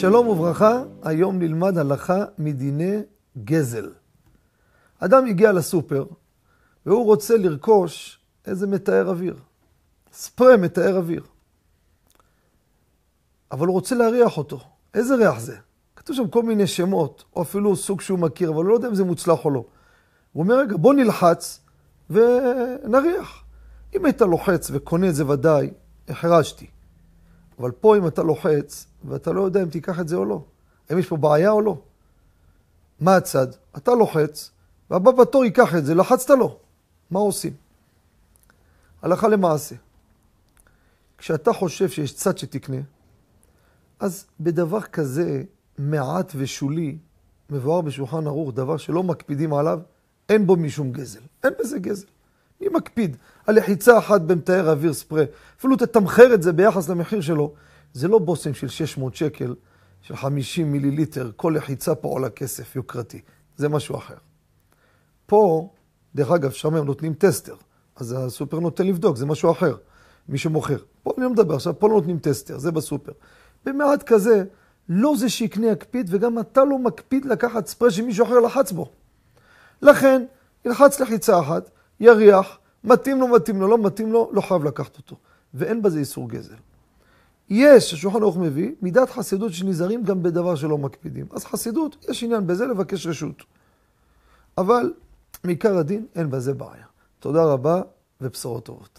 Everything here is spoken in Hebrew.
שלום וברכה, היום נלמד הלכה מדיני גזל. אדם הגיע לסופר והוא רוצה לרכוש איזה מתאר אוויר, ספרי מתאר אוויר. אבל הוא רוצה להריח אותו. איזה ריח זה? כתוב שם כל מיני שמות, או אפילו סוג שהוא מכיר, אבל הוא לא יודע אם זה מוצלח או לא. הוא אומר, רגע, בוא נלחץ ונריח. אם היית לוחץ וקונה את זה ודאי, החרשתי. אבל פה אם אתה לוחץ, ואתה לא יודע אם תיקח את זה או לא, האם יש פה בעיה או לא. מה הצד? אתה לוחץ, והבא בתור ייקח את זה, לחצת לו. מה עושים? הלכה למעשה. כשאתה חושב שיש צד שתקנה, אז בדבר כזה מעט ושולי, מבואר בשולחן ערוך, דבר שלא מקפידים עליו, אין בו משום גזל. אין בזה גזל. מי מקפיד על לחיצה אחת במטהר אוויר ספריי? אפילו תתמחר את זה ביחס למחיר שלו. זה לא בושם של 600 שקל, של 50 מיליליטר, כל לחיצה פה עולה כסף יוקרתי. זה משהו אחר. פה, דרך אגב, שם הם נותנים טסטר, אז הסופר נותן לבדוק, זה משהו אחר, מי שמוכר. פה אני לא מדבר, עכשיו פה לא נותנים טסטר, זה בסופר. במעט כזה, לא זה שיקנה יקפיד, וגם אתה לא מקפיד לקחת ספריי שמישהו אחר לחץ בו. לכן, ילחץ לחיצה אחת, יריח, מתאים לו, מתאים לו, לא מתאים לו, לא חייב לקחת אותו. ואין בזה איסור גזל. יש, השולחן ערוך מביא, מידת חסידות שנזהרים גם בדבר שלא מקפידים. אז חסידות, יש עניין בזה לבקש רשות. אבל מעיקר הדין אין בזה בעיה. תודה רבה ובשורות טובות.